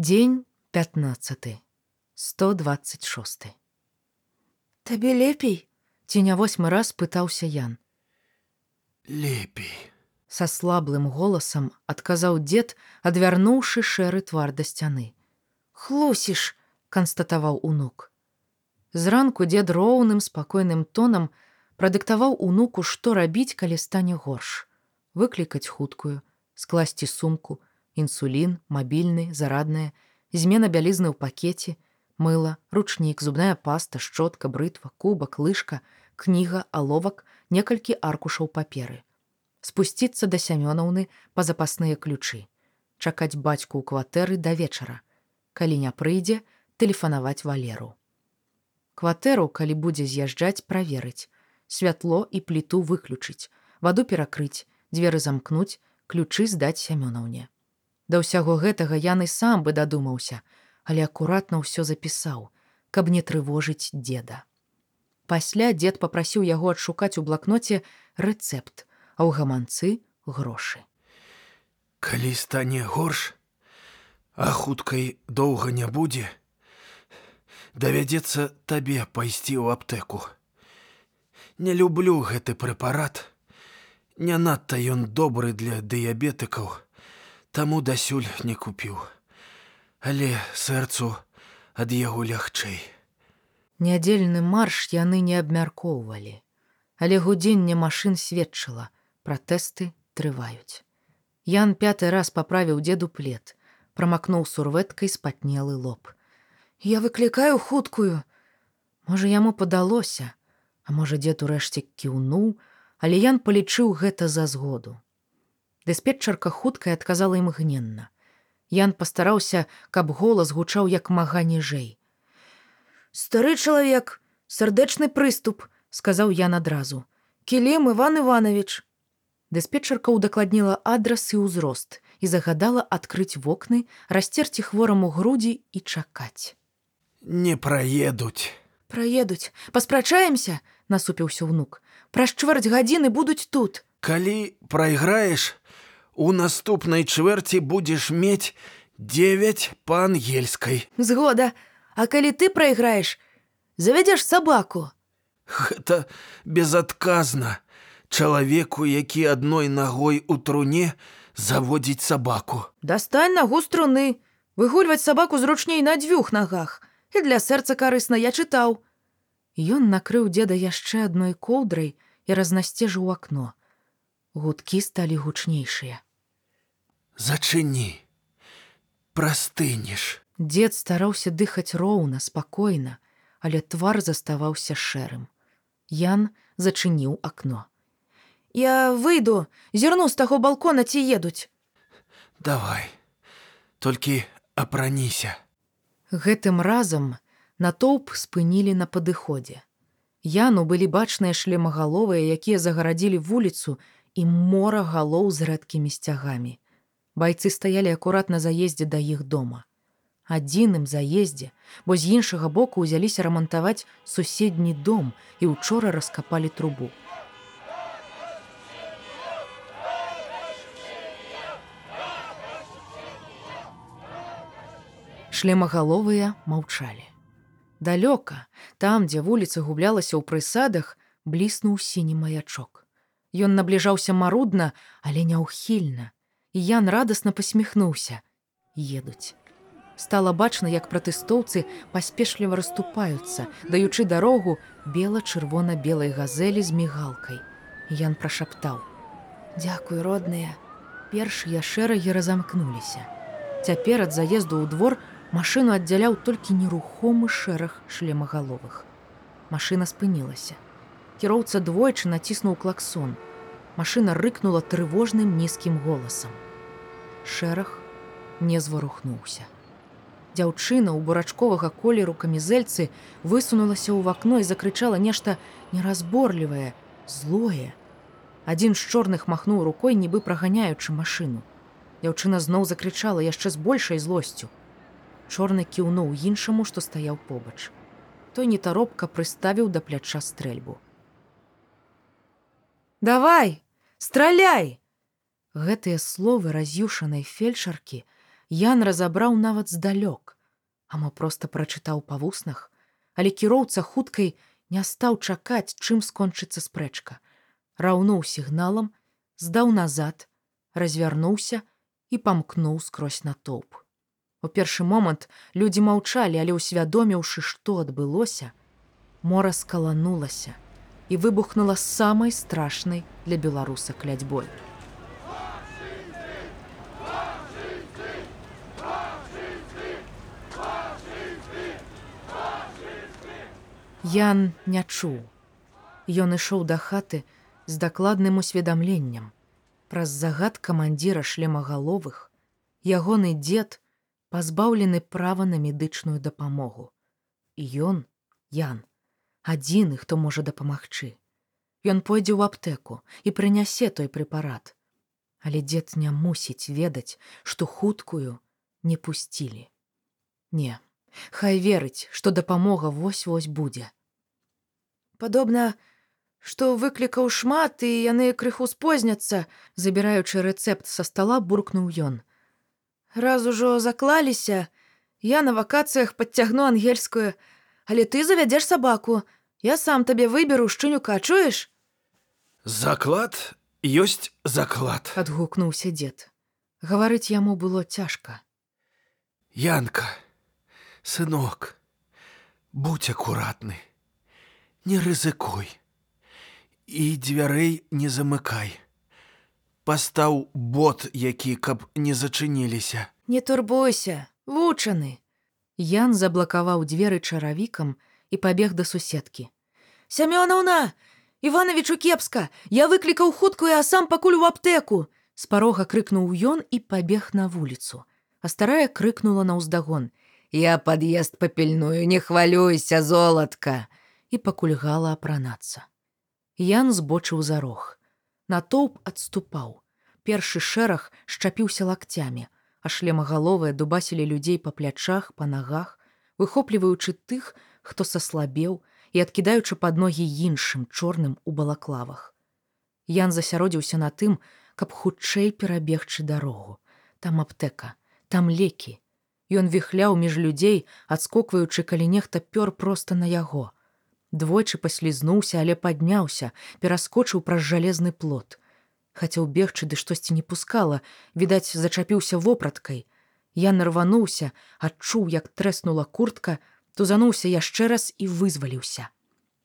Дзень 15 126 Табе лепей? Ці не восьмы раз пытаўся Ян. Лепей. са слаблым голасам адказаў дзед адвярнуўшы шэры твар да сцяны хлусіш канстатаваў унук. Зранку дзед роўным спакойным тонам прадыктаваў унуку што рабіць калі стане горш. Выклікаць хуткую скласці сумку інсулін мабільны зарадная змена бялізны ў пакеце мыла ручнік зубная паста шчотка брытва кубак лыжка кніга аловак некалькі аркушаў паперы. Спусціцца да сямёнаўны па запасныя ключы чакаць бацьку ў кватэры да вечара калі не прыйдзе тэлефанаваць валеру. Кватэру калі будзе з'язджаць праверыць святло і пліту выключыць ваду перакрыць дзверы замкнуць ключы здаць сямёнаўне да ўсяго гэтага яны сам бы дадумаўся але акуратна ўсё запісаў каб не трывожыць деда пасля дзед попрасіў яго адшукаць у блакноце рэцэпт а ў гаманцы грошы Калі стане горш, а хуткай доўга не будзе, давядзецца табе пайсці ў аптэку. Не люблю гэты прэпарат. Не надта ён добры для дыябетыкаў, таму дасюль не купіў. Але сэрцу ад яго лягчэй. Нядзельны марш яны не абмяркоўвалі, але гудзенне машын сведчыла, пратэсты трываюць. Ян пяты раз паправіў дзеду плед, прамакнуў сурвэткай спатнелы лоб. я выклікаю хуткую Можа яму падалося, а можа дзед урэшце кіўнуў, але Ян палічыў гэта за згоду. Дыспетчарка хуткая адказала імгненна. Ян пастараўся, каб голас гучаў як мага ніжэй. стары чалавек сардэчны прыступ сказаў Ян адразу. кілем иван иванович Дыспетчарка ўдакладніла адрас і ўзрост і загадала адкрыць вокны, расцерці хвораму грудзі і чакаць. Не праедуць. праедуць паспрачаемся насупіўся ўнук. праз чвэрць гадзіны будуць тут Калі прайграеш, у наступнай чвэрці будзеш мець 9 па-ангельскай. згода а калі ты прайграеш завядзеш сабаку Гэта безадказна. Чалавеку, які адной нагой у труне заводзіць сабаку. дастань нагу струны выгульваць сабаку зручней на дзвюх нагах і для сэрца карысна я чытаў Ён накрыў дзеда яшчэ адной коўдрай і разнасцежыў акно. Гудкі сталі гучнейшыя. Зачыні. Прастынеш. Дзед стараўся дыхаць роўна, спакойна, але твар заставаўся шэрым. Ян зачыніў акно. я выйду зірну з таго балкона ці едуць Давай. Толькі апраніся. Гэтым разам натоўп спынілі на падыходзе. Яну былі бачныя шлемагаловыя, якія загарадзілі вуліцу і мора галоў з рэдкімі сцягамі. Байцы стаялі акурат на заездзе да іх дома. Адзіным заездзе, бо з іншага боку ўзяліся рамантаваць суседні дом і учора раскапалі трубу. Шлемагаловыя маўчалі. Далёка, там, дзе вуліца гублялася ў прысадах, бліснуў сіні маячок. Ён набліжаўся марудна, але няўхільна. І Ян радасна пасміхнуўся. Едуць. Стала бачна, як пратэстоўцы паспешліва расступаюцца, даючы дарогу бела-чырвона-белай газелі з мігалкай. Ян прашаптаў: « Дзякуй, родныя. Першыя шэрагі разамкнуліся. Цяпер ад заезду ў двор машыну аддзяляў толькі нерухомы шэраг шлемагаловых. Машына спынілася. Кіроўца двойчы націснуў клаксон. Машына рыкнула трывожным нізкім голасам. Шэраг не зварухнуўся. Дзяўчына ў бурачковага колеру камізэльцы высунулася ў вакно і закрычала нешта неразборлівае, злое. Адзін з чорных махнуў рукой, нібы праганяючы машыну. Дзяўчына зноў закрычала яшчэ з большай злосцю. Чорны кіўнуў іншаму, што стаяў побач. Той нетаропка прыставіў да пляча стрэльбу. давай страляй Гэтыя словы раз'юшанай фельчаркі Ян разабраў нават здалёк, а мо проста прачытаў па вуснах, але кіроўца хуткай не стаў чакаць, чым скончыцца спрэчка. Раўнуў сігналам, здаў назад, развярнуўся і памкнуў скрозь натоўп. У першы момант людзі маўчалі, але ўсвядоміўшы, што адбылося, мора скаланулася і выбухнула самай страшнай для беларуса кляцьбой. Ян не чуў. Ён ішоў да хаты з дакладным усведамленнем. Праз загад камандзіра шлемагаловых ягоны дзед пазбаўлены права на медычную дапамогу. І ён, Ян, адзіны, хто можа дапамагчы. Ён пойдзе ў аптэку і прынясе той прэпарат. Але дзед не мусіць ведаць, што хуткую не пусцілі. Не, Хай верыць, што дапамога вось-вось будзе. Падобна, што выклікаў шмат і яны крыху спозняцца, забіраючы рэцэпт са стала буркнуў ён. Раз ужо заклаліся, я на вакацыях падцягну ангельскую, але ты завядзеш сабаку. Я сам табе выберу шчынюка, чуеш? Заклад ёсць заклад. адгукнуўся дзед. Гаварыць яму было цяжка. Янка, сынок, будь акуратны, не рызыкуй і дзвярэй не замыкай. Пастаў бот, які каб не зачыніліся. Не турбуйся, вучаны. Ян заблакаваў дзверы чаравікам і пабег да суседкі. Сямёнаўна, Івановичу кепска, я выклікаў хуткую, а сам пакуль у аптэку. З парога крыкнуў ён і пабег на вуліцу. А старая крыкнула на ўздагон: « Я пад'езд папільную, не хвалюйся, золатка! і пакульгала апранацца. Ян збочыў за рог. Натоўп адступаў. Першы шэраг шчапіўся лакцямі, а шлемагаловыя дубасілі людзей па плячах, па нагах, выхопліваючы тых, хто саслабеў і адкідаючы пад ногі іншым чорным у балаклавах. Ян засяродзіўся на тым, каб хутчэй перабегчы дарогу. Там аптэка, там лекі. Ён віхляў між людзей, адскокваючы, калі нехта пёр проста на яго. Двойчы паслізнуўся, але падняўся, пераскочыў праз жалезны плот. Хацеў бегчы ды штосьці не пускала, відаць, зачапіўся вопраткай. Я нарвануўся, адчуў, як трэснула куртка, тузануўся яшчэ раз і вызваліўся.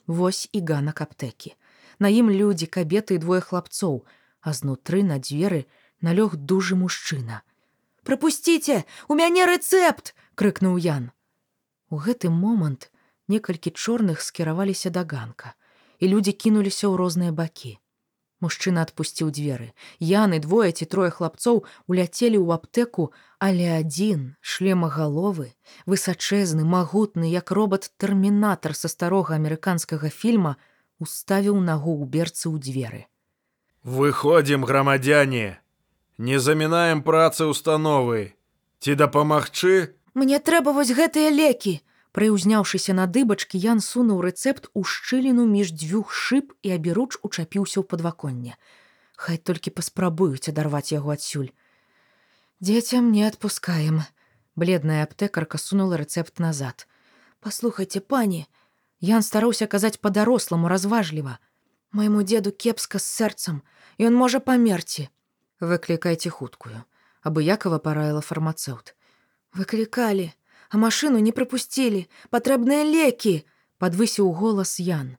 Вось і ганак аптэкі. На ім людзі, кабеты і двое хлапцоў, а знутры на дзверы налёг дужы мужчына. Прапусціце, у мяне рэцэпт! — крыкнуў Ян. У гэты момант некалькі чорных скіраваліся да ганка, і людзі кінуліся ў розныя бакі. Мужчына адпусціў дзверы. Яны двое ці трое хлапцоў уляцелі ў аптэку, але адзін шлемагаловы, высачэзны, магутны, як робат-тэрмінатар са старога амерыканскага фільма, уставіў нагу ў берцы ў дзверы. Выходзім, грамадзяне, не замінаем працы установы. Ці дапамагчы? Мне трэба вось гэтыя лекі. Прыўзняўшыся на дыбачкі, Ян сунуў рэцэпт у шчыліну між дзвюх шып і аберуч учапіўся ў падваконне. Хай толькі паспрабуюць адарваць яго адсюль. Дзецям не адпускаем. Бледная аптэкарка сунула рэцэпт назад. Паслухайце, пані, Ян стараўся казаць па-даросламу разважліва. Майму деду кепска з сэрцам, ён можа памерці. Выклікайце хуткую, абыякова параіла фармацэўт. Выклікалі а машыну не прапусцілі патрэбныя лекі подвысіў голас ян.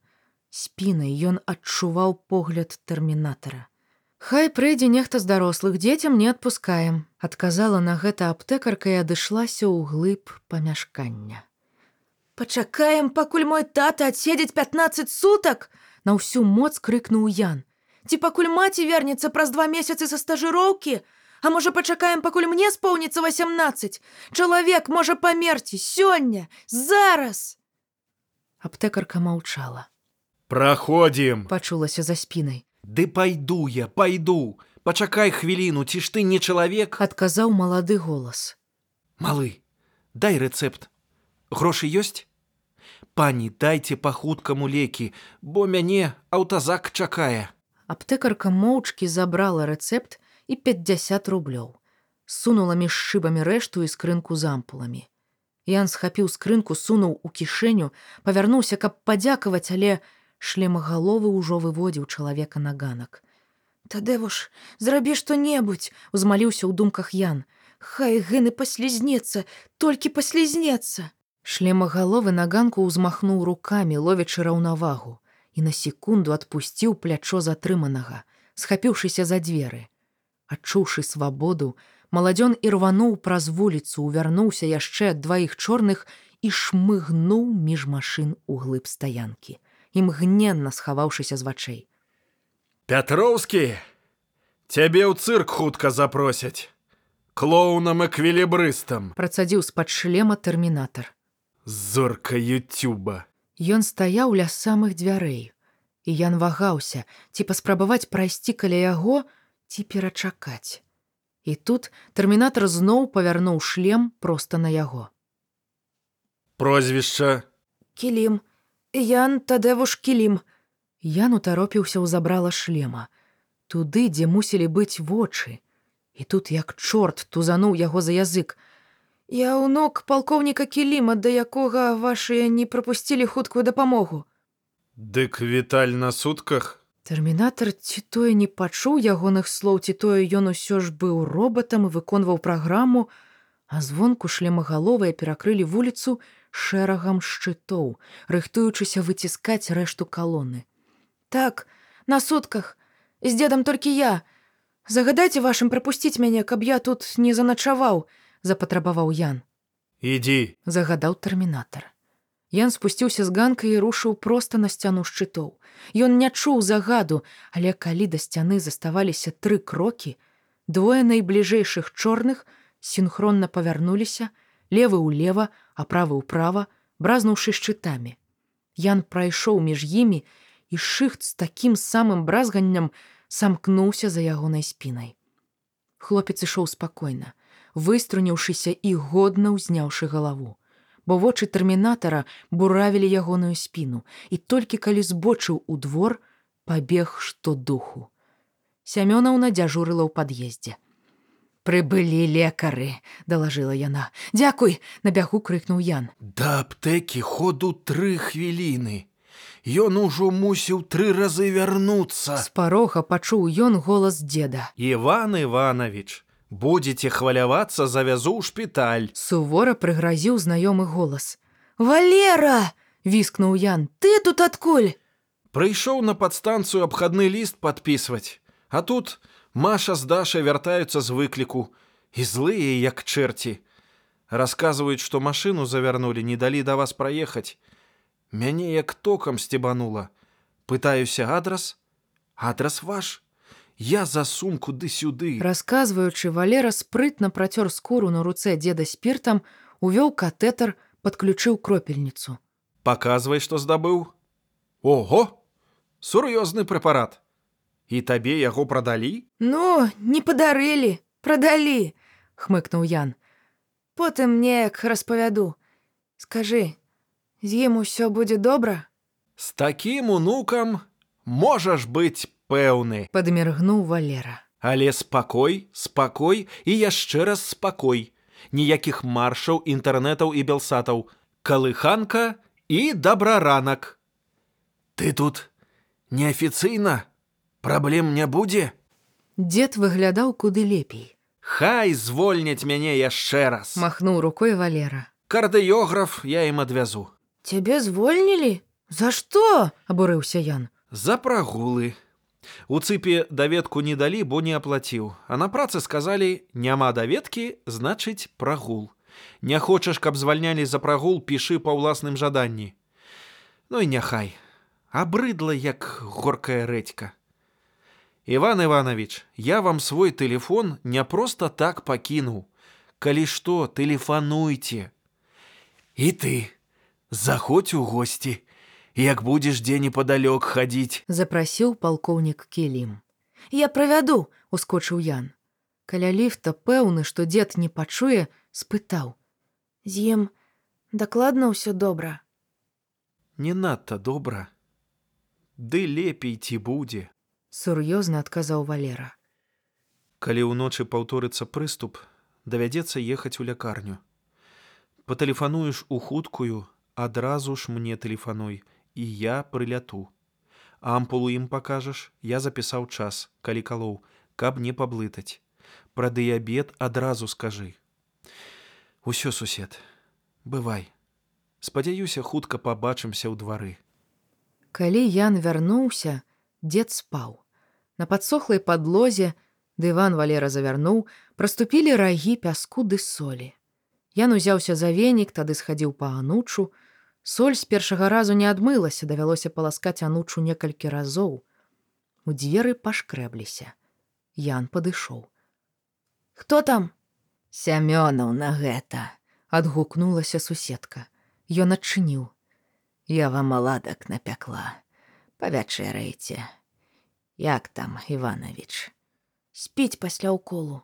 Спінай ён адчуваў погляд тэрмінатара. Хай прыйдзе нехта з дарослых дзецям не адпускаем адказала на гэта аптэкарка і адышлася ў глыб памяшкання. Пачакаем пакуль мой тата адседзець 15 сутак на ўсю моц крыкнуў ян ці пакуль маці вернецца праз два месяцы са стажыроўкі А можа пачакаем, пакуль мне споўніцца 18. Чалавек можа памерці сёння, зараз. Аптэкарка маўчала. Праходзім, пачулася за спінай. Ды пайду я, пайду. Пачакай хвіліну, ці ж ты не чалавек, адказаў малады голас. Малы, дай рэцэпт. Грошы ёсць? Пані, дайце па хуткаму лекі, бо мяне аўтазак чакае. Аптэкарка моўчкі забрала рэцэпт і 50 рублёў. сунула між шыбамі рэшту і скрынку з ампуламі. Ян схапіў скрынку, сунуў у кішэню, павярнуўся, каб падзякаваць, але шлемагаловы ўжо выводзіў чалавека на ганак. Тадэвуш, зрабі што-небудзь, Узмаліўся ў думках Ян. Хай гыны паслізнецца, толькі паслізнецца. Шлемагаловы на ганку ўзмахнуў рукамі, ловячы раўнавагу, і на секунду адпусціў плячо затрыманага, схапіўшыся за дзверы. Адчуўшы свабоду, маладзён ірвануў праз вуліцу, увярнуўся яшчэ ад дваіх чорных і шмыгнуў між машын у глыб стаянкі, імгненна схаваўшыся з вачэй. Пятроўскі, цябе ў цырк хутка запросяць. Клоунам эквілібрыстам, Працадзіў з-пад шлема тэрмінатар. зорка Ютуба. Ён стаяў ля самых дзвярэй, і Ян вагаўся, ці паспрабаваць прайсці каля яго, ці перачакаць. І тут тэрмінатар зноў павярнуў шлем проста на яго. Прозвішча Кілім. Ян тадэвуш кілім. Ян утаропіўся ў забрала шлема, туды, дзе мусілі быць вочы. І тут як чорт тузануў яго за язык. Я ўнук палкоўніка кіліма, да якога вашыя не прапусцілі хуткую дапамогу. Дык віталь на сутках. Тэрмінатар ці тое не пачуў ягоных слоў, ці тое ён усё ж быў робатам і выконваў праграму, а звонку шлемагаловыя перакрылі вуліцу шэрагам шчытоў, рыхтуючыся выціскаць рэшту калоны. Так, на сутках. З дзедам толькі я. Загадайце вашым прапусціць мяне, каб я тут не заначаваў, запатрабаваў Ян. Ідзі, загадаў тэрмінатар. Ян спусціўся з ганка і рушыў проста на сцяну шчытоў. Ён не чуў загаду, але калі да сцяны заставаліся тры крокі, двое найбліжэйшых чорных сінхронна павярнуліся, левы ўлева, а правы ўправа, бразнуўшы шчытамі. Ян прайшоў між імі, і шыхт з такім самым бразганнем самкнуўся за ягонай спінай. Хлопец ішоў спакойна, выструніўшыся і годна ўзняўшы галаву бо вочы тэрмінатара буравілі ягоную спіну і толькі калі збочыў у двор пабег што духу. Сямёнаўна дзяжурыла ў пад'ездзе. Прыбылі лекары, далажыла яна. Дзякуй, на бягу крыкнуў Ян. да аптэкі ходу тры хвіліны. Ён ужо мусіў тры разы вярнуцца. З парога пачуў ён голас дзеда. Іван Іванович, будете хвалявацца, завязу ў шпіталь. Сувора прыгразіў знаёмы голас. Валера! Віскнуў Ян. Ты тут адкуль? Прыйшоў на падстанцыю абхадны ліст падпісваць. А тут Маша з Дашай вяртаюцца з выкліку і злыя, як чэрці. Расказваюць, што машыну завярнулі, не далі да вас праехаць. Мяне як токам сцебанула. Пытаюся адрас, адрас ваш. Я за сумку ды сюды. Расказваючы, Валера спрытна працёр скуру на руцэ дзеда спіртам, увёў катэтар, падключыў кропельніцу. Паказвай, што здабыў. Ого! Сур'ёзны прэпарат. І табе яго прадалі? Ну, не падарылі, прадалі, хмыкнуў Ян. потым неяк распавяду. Скажы, з ім усё будзе добра? З такім унукам можаш быць пэўны. Падміргнуў Валера. Але спакой, спакой і яшчэ раз спакой. Ніякіх маршаў, інтэрнэтаў і белсатаў. Калыханка і дабраранак. Ты тут неафіцыйна? Праблем не будзе? Дзед выглядаў куды лепей. Хай звольняць мяне яшчэ раз. Махнуў рукой Валера. Кардыёграф я ім адвязу. Цябе звольнілі? За што? Абурыўся Ян. За прагулы. У цыпе даведку не далі, бо не аплаціў. А на працы сказалі: няма даведкі, значыць прагул. Не хочаш, каб звальнялі за прагул, пішы па ўласным жаданні. Ну і няхай. Абрыдла як горкая рэдька. Іван Іванович, я вам свой телефон не проста так пакінуў. Калі што, тэлефануйце. І ты заходзь у госці, як будзеш дзе непадалёк хадзіць. запрасіў палкоўнік Келім. Я правяду. Ускочыў Ян. Каля ліфта пэўны, што дзед не пачуе, спытаў. З ім дакладна ўсё добра. Не надта добра. Ды лепей ці будзе. Сур'ёзна адказаў Валера. Калі ўночы паўторыцца прыступ, давядзецца ехаць у лякарню. Патэлефануеш у хуткую, адразу ж мне тэлефануй, і я прыляту. Ампулу ім пакажаш, я запісаў час, калі калоў, каб не паблытаць. Пра дыябет адразу скажы. Усё сусед, бывай. Спадзяюся, хутка пабачымся ў двары. Калі Ян вярнуўся, дзед спаў. На падсохлай падлозе дыван Валера завярнуў, праступілі рагі пяску ды солі. Ян узяўся за венік, тады схадзіў па анучу. Соль з першага разу не адмылася, давялося паласкаць анучу некалькі разоў. У дзверы пашкрэбліся. Ян падышоў. Хто там? Сямёнаў на гэта, адгукнулася суседка. Ён адчыніў. Я вам маладак напякла. Павячэрайце. Як там, Іванович? Спіць пасля ўколу.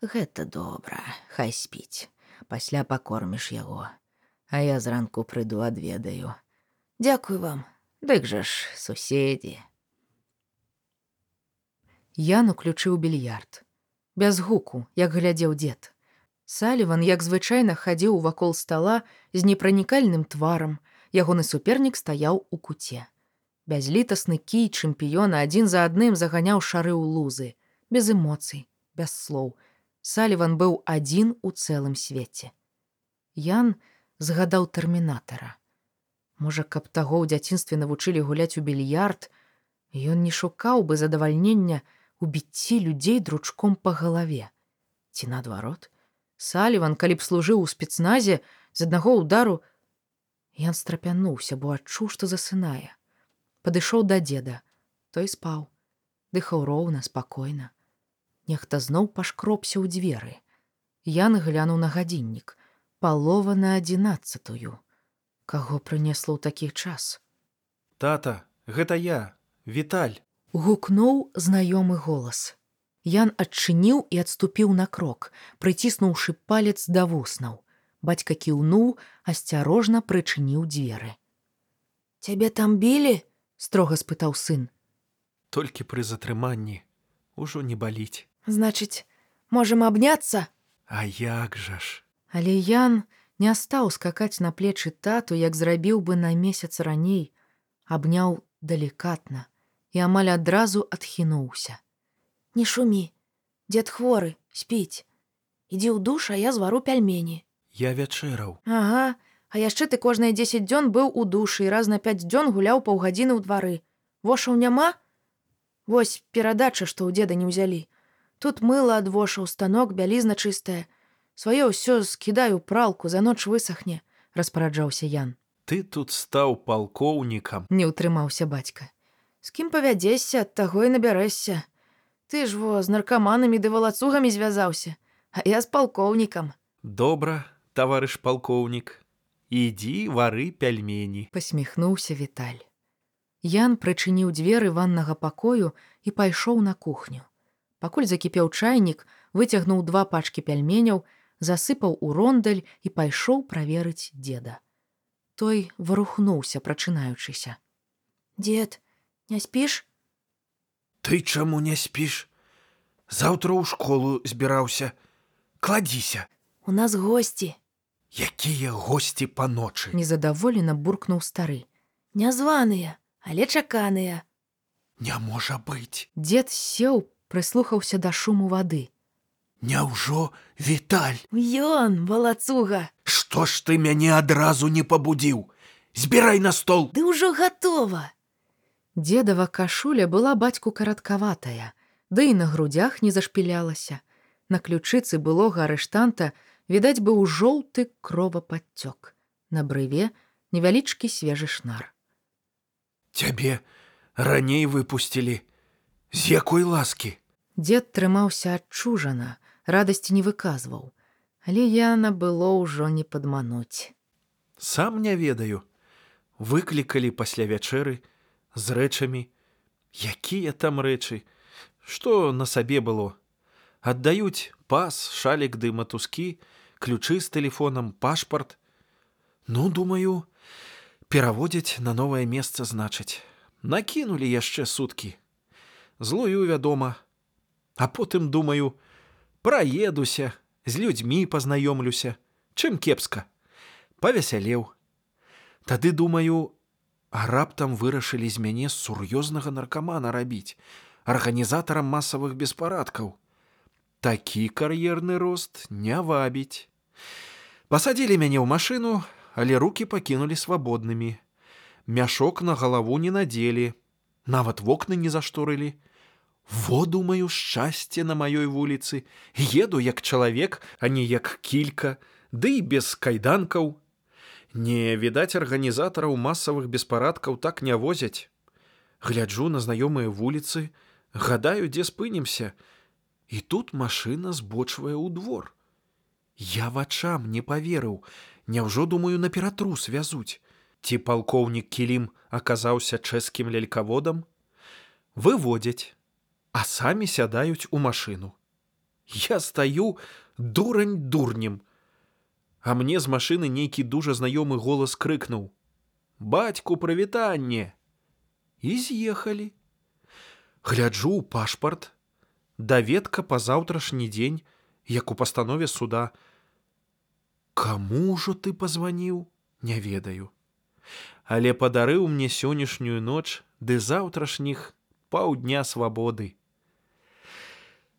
Гэта добра, хай спіць. Пасля пакорміш яго. А я зранку прыйду адведаю. Дзякуй вам. Дык жа ж, суседзі. Ян уключыў більярд. Без гуку, як глядзеў дзед. Саліван, як звычайна хадзіў вакол стала з непранікальным тварам, ягоны супернік стаяў у куце. Бязлітасны кій чэмпіёна адзін за адным заганяў шары ў лузы, без эмоцый, без слоў. Саліван быў адзін у цэлым свеце. Ян згадаў тэрмінатара. Можа, каб таго ў дзяцінстве навучылі гуляць у більярд, ён не шукаў бы задавальнення у біцці людзей дручком па галаве. Ці наадварот, Саліван, калі б служыў у спецназе з аднаго ўдару, Ян страпянуўся, бо адчуў, што засынае. Падышоў да дзеда, той спаў, дыхаў роўна, спакойна. Нехта зноў пашкропся ў дзверы. Ян глянуў на гадзіннік, палова на адзінаццатую. Каго прынесла ў такі час? Тата, гэта я, Віталь. Гукнуў знаёмы голас. Ян адчыніў і адступіў на крок, прыціснуўшы палец да вуснаў. Бацька кіўнуў, асцярожна прычыніў дзверы. Цябе там білі? строга спытаў сын. Толькі пры затрыманні ужо не баліць. Значыць, можам абняцца? А як жа ж? Але Ян не стаў скакаць на плечы тату, як зрабіў бы на месяц раней, абняў далікатна і амаль адразу адхінуўся. Не шумі. Дзед хворы, спіць. Ідзі ў душ, а я звару пяльмені. Я вячэраў. Ага, а яшчэ ты кожныя 10 дзён быў у душы і раз на 5 дзён гуляў паўгадзіны ў двары. Вошаў няма? Вось перадача, што ў дзеда не ўзялі. Тут мыла ад вошаў станок, бялізна чыстая. Сваё ўсё скідаю пралку, за ноч высахне, распараджаўся Ян. Ты тут стаў палкоўнікам. Не ўтрымаўся бацька. З кім павядзешся, ад таго і набярэшся. Ты ж во з наркаманамі ды валацугамі звязаўся, а я з палкоўнікам. Добра, таварыш палкоўнік. Ідзі вары пяльмені. Пасміхнуўся Віталь. Ян прычыніў дзверы ваннага пакою і пайшоў на кухню. Пакуль закіпеў чайнік, выцягнуў два пачкі пяльменяў, засыпаў у рондаль і пайшоў праверыць деда. Той варухнуўся, прачынаючыся. Дед, не спіш? Ты чаму не спіш? Заўтра ў школу збіраўся. Кладзіся. У нас госці. Якія госці па ночы? Незадаволена буркнуў стары. Нязваныя, але чаканыя. Не можа быць. Дзед сеў, прыслухаўся да шуму вады. Няўжо Віталь, Ён, валацуга, Што ж ты мяне адразу не пабудзіў? Збірай на стол. ды ўжо гатова. Дзедава кашуля была бацьку караткаватая, ды і на грудях не зашпілялася. На ключыцы былога арыштанта відаць быў жоўты кровападцёк. На брыве невялічкі свежы шнар. Цябе раней выпусцілі. З якой ласкі? Дзед трымаўся адчужана, радасці не выказваў, але яна было ўжо не падмануць. Сам не ведаю. Выклікалі пасля вячэры з рэчамі. Якія там рэчы? Што на сабе было? Аддаюць пас, шалік ды матускі, ключы з тэлефонам, пашпарт. Ну, думаю, пераводзяць на новае месца значыць. Накінулі яшчэ суткі. Злую, вядома. А потым думаю, праедуся, з людзьмі пазнаёмлюся, чым кепска. Павесялеў. Тады думаю, а раптам вырашылі з мяне сур'ёзнага наркамана рабіць, арганізатарам масавых беспарадкаў. Такі кар'ерны рост не вабіць. Пасадзілі мяне ў машыну, але руки пакінулі свабоднымі. Мяшок на галаву не надзелі, нават вокны не зашторылі. Во думаю шчасце на маёй вуліцы, еду як чалавек, а не як кілька, ды і без кайданкаў. Не відаць арганізатараў масавых беспарадкаў так не возяць. Гляджу на знаёмыя вуліцы, гадаю, дзе спынімся. І тут машына збочвае ў двор. Я вачам не паверыў, Няўжо думаю на ператрус вязуць. Ці палкоўнік кілім аказаўся чэшскім лялькаводам? Выводзяць, а самі сядаюць у машыну. Я стаю дурань дурнем. А мне з машыны нейкі дужа знаёмы голас крыкнуў: « Бацьку прывітанне! І з'ехалі. Гляджу ў пашпарт, даведка па заўтрашні дзень, як у пастанове суда, Каму ўжо ты пазваніў, не ведаю. Але падарыў мне сённяшнюю ноч ды заўтрашніх паўдня свабоды.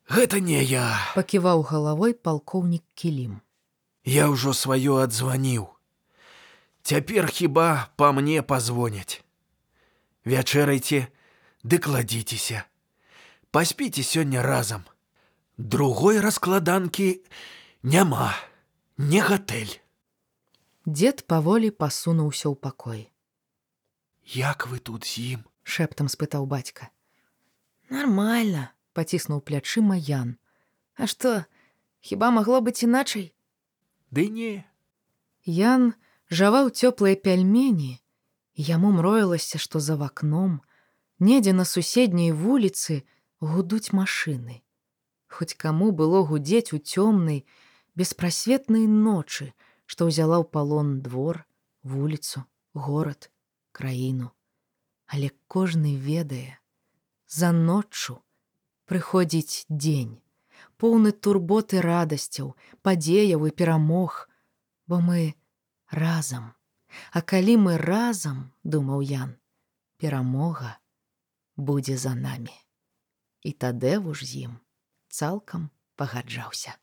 Гэта не я, паківаў галавой палкоўнік кілім. Я ўжо сваё адзваніў. Цяпер хіба па мне пазвоняць. Вячэрайце, ды кладзіцеся. Паспіце сёння разам. Другой раскладанкі няма не гатэль. Дед паволі пасунуўся ў пакой. Як вы тут з ім? шэптам спытаў бацька. Нармальна, паціснуў плячыма Ян. А што, хіба магло быць іначай? Ды не. Ян жаваў цёплыя пяльмені, яму мроілася, што за вакном, недзе на суседняй вуліцы гудуць машыны. Хоць каму было гудзець у цёмнай, беспрасветнай ночы, што ўзяла ў палон двор, вуліцу, горад, краіну. Але кожны ведае, за ноччу прыходзіць дзень, поўны турботы радасцяў, падзеяў і перамог, бо мы разам. А калі мы разам, думаў Ян, перамога будзе за намі. І тадэ ж з ім цалкам пагаджаўся.